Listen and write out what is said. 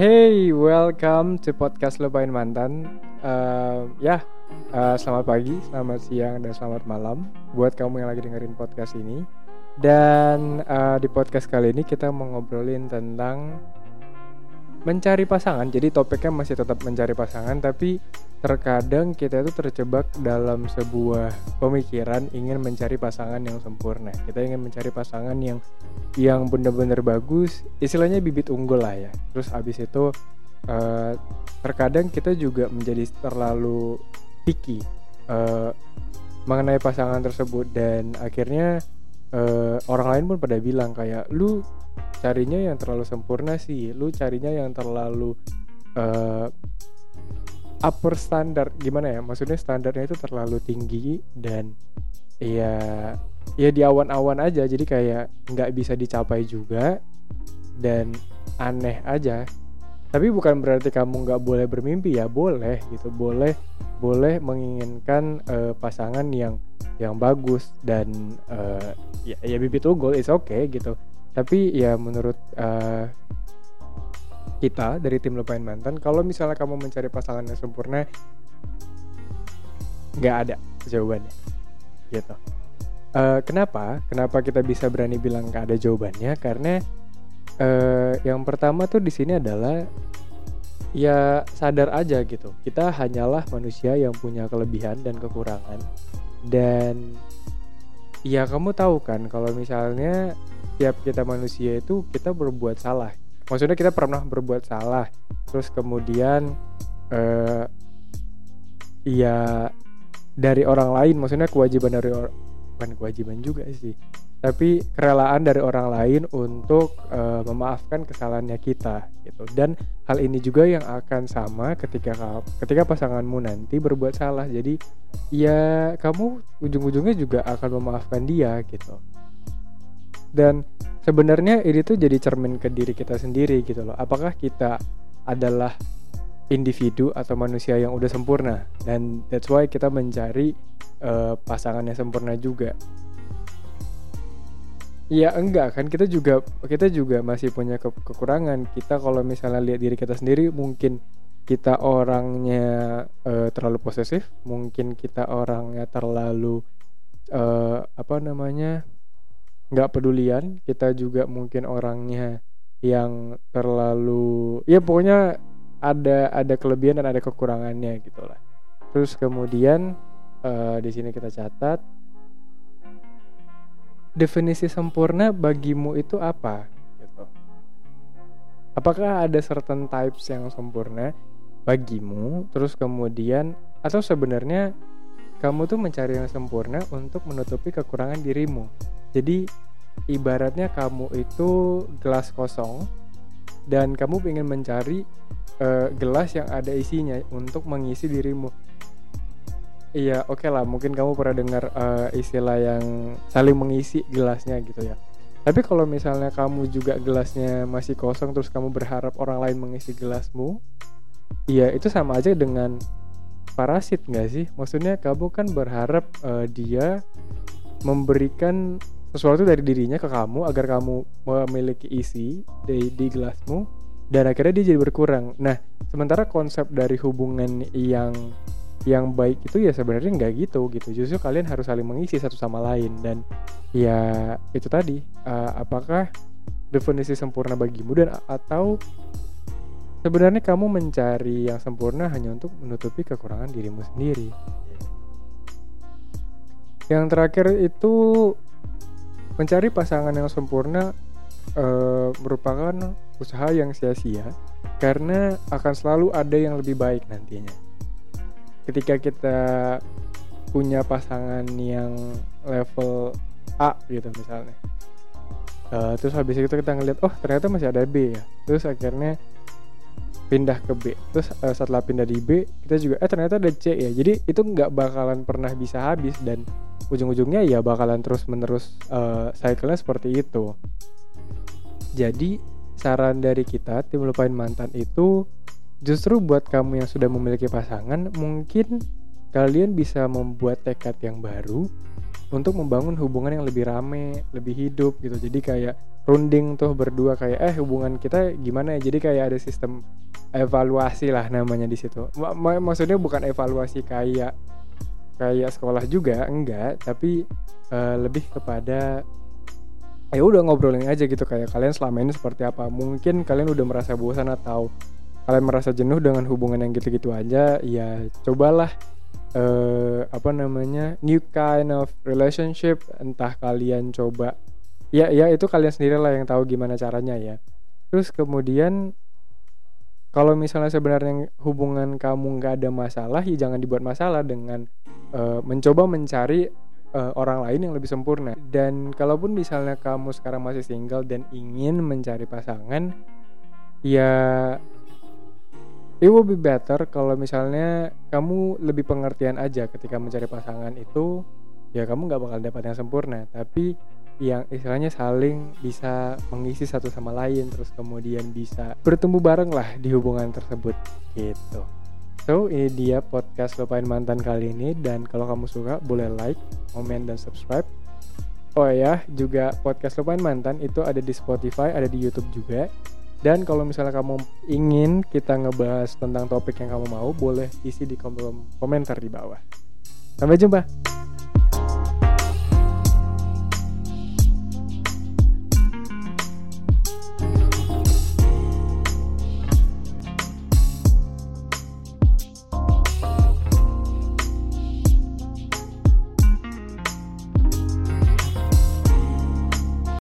Hey, welcome to podcast Lupain Mantan. Uh, ya, uh, selamat pagi, selamat siang, dan selamat malam buat kamu yang lagi dengerin podcast ini. Dan uh, di podcast kali ini kita mau ngobrolin tentang mencari pasangan. Jadi topiknya masih tetap mencari pasangan, tapi terkadang kita itu terjebak dalam sebuah pemikiran ingin mencari pasangan yang sempurna. Kita ingin mencari pasangan yang yang benar-benar bagus, istilahnya bibit unggul lah ya. Terus abis itu uh, terkadang kita juga menjadi terlalu picky uh, mengenai pasangan tersebut dan akhirnya uh, orang lain pun pada bilang kayak lu carinya yang terlalu sempurna sih, lu carinya yang terlalu uh, upper standar gimana ya? Maksudnya standarnya itu terlalu tinggi dan ya ya di awan-awan aja. Jadi kayak nggak bisa dicapai juga dan aneh aja. Tapi bukan berarti kamu nggak boleh bermimpi ya boleh gitu. Boleh boleh menginginkan uh, pasangan yang yang bagus dan uh, ya, ya bibit unggul is okay, gitu. Tapi ya menurut uh, kita dari tim lupain mantan kalau misalnya kamu mencari pasangan yang sempurna nggak ada jawabannya gitu. Uh, kenapa? Kenapa kita bisa berani bilang nggak ada jawabannya? Karena uh, yang pertama tuh di sini adalah ya sadar aja gitu. Kita hanyalah manusia yang punya kelebihan dan kekurangan. Dan ya kamu tahu kan kalau misalnya tiap kita manusia itu kita berbuat salah maksudnya kita pernah berbuat salah. Terus kemudian uh, ya dari orang lain maksudnya kewajiban dari orang bukan kewajiban juga sih tapi kerelaan dari orang lain untuk uh, memaafkan kesalahannya kita gitu. Dan hal ini juga yang akan sama ketika ketika pasanganmu nanti berbuat salah. Jadi ya kamu ujung-ujungnya juga akan memaafkan dia gitu dan sebenarnya ini tuh jadi cermin ke diri kita sendiri gitu loh. Apakah kita adalah individu atau manusia yang udah sempurna? Dan that's why kita mencari uh, pasangan yang sempurna juga. Ya enggak kan? Kita juga kita juga masih punya ke kekurangan. Kita kalau misalnya lihat diri kita sendiri mungkin kita orangnya uh, terlalu posesif. Mungkin kita orangnya terlalu uh, apa namanya nggak pedulian kita juga mungkin orangnya yang terlalu ya pokoknya ada ada kelebihan dan ada kekurangannya gitulah terus kemudian uh, di sini kita catat definisi sempurna bagimu itu apa? Gitu. Apakah ada certain types yang sempurna bagimu? Terus kemudian atau sebenarnya kamu tuh mencari yang sempurna untuk menutupi kekurangan dirimu jadi ibaratnya kamu itu gelas kosong dan kamu ingin mencari uh, gelas yang ada isinya untuk mengisi dirimu. Iya, oke okay lah. Mungkin kamu pernah dengar uh, istilah yang saling mengisi gelasnya gitu ya. Tapi kalau misalnya kamu juga gelasnya masih kosong terus kamu berharap orang lain mengisi gelasmu, iya itu sama aja dengan parasit nggak sih? Maksudnya kamu kan berharap uh, dia memberikan sesuatu dari dirinya ke kamu agar kamu memiliki isi di, di gelasmu dan akhirnya dia jadi berkurang. Nah, sementara konsep dari hubungan yang yang baik itu ya sebenarnya nggak gitu gitu. Justru kalian harus saling mengisi satu sama lain dan ya itu tadi uh, apakah definisi sempurna bagimu dan atau sebenarnya kamu mencari yang sempurna hanya untuk menutupi kekurangan dirimu sendiri. Yang terakhir itu Mencari pasangan yang sempurna uh, merupakan usaha yang sia-sia karena akan selalu ada yang lebih baik nantinya. Ketika kita punya pasangan yang level A gitu misalnya. Uh, terus habis itu kita ngeliat oh ternyata masih ada B ya. Terus akhirnya pindah ke B. Terus uh, setelah pindah di B kita juga eh ternyata ada C ya. Jadi itu nggak bakalan pernah bisa habis dan ujung-ujungnya ya bakalan terus-menerus uh, cycle-nya seperti itu. Jadi saran dari kita tim lupain mantan itu justru buat kamu yang sudah memiliki pasangan mungkin kalian bisa membuat tekad yang baru untuk membangun hubungan yang lebih rame lebih hidup gitu jadi kayak runding tuh berdua kayak eh hubungan kita gimana ya jadi kayak ada sistem evaluasi lah namanya di situ. M maksudnya bukan evaluasi kayak kayak sekolah juga enggak. Tapi uh, lebih kepada ya udah ngobrolin aja gitu kayak kalian selama ini seperti apa. Mungkin kalian udah merasa bosan atau kalian merasa jenuh dengan hubungan yang gitu-gitu aja ya cobalah uh, apa namanya new kind of relationship. Entah kalian coba ya ya itu kalian sendiri lah yang tahu gimana caranya ya. Terus kemudian kalau misalnya sebenarnya hubungan kamu nggak ada masalah ya jangan dibuat masalah dengan uh, mencoba mencari uh, orang lain yang lebih sempurna. Dan kalaupun misalnya kamu sekarang masih single dan ingin mencari pasangan ya it will be better kalau misalnya kamu lebih pengertian aja ketika mencari pasangan itu ya kamu nggak bakal dapat yang sempurna. Tapi yang istilahnya saling bisa mengisi satu sama lain terus kemudian bisa bertumbuh bareng lah di hubungan tersebut gitu so ini dia podcast lupain mantan kali ini dan kalau kamu suka boleh like komen dan subscribe oh ya juga podcast lupain mantan itu ada di Spotify ada di YouTube juga dan kalau misalnya kamu ingin kita ngebahas tentang topik yang kamu mau, boleh isi di kolom komentar di bawah. Sampai jumpa.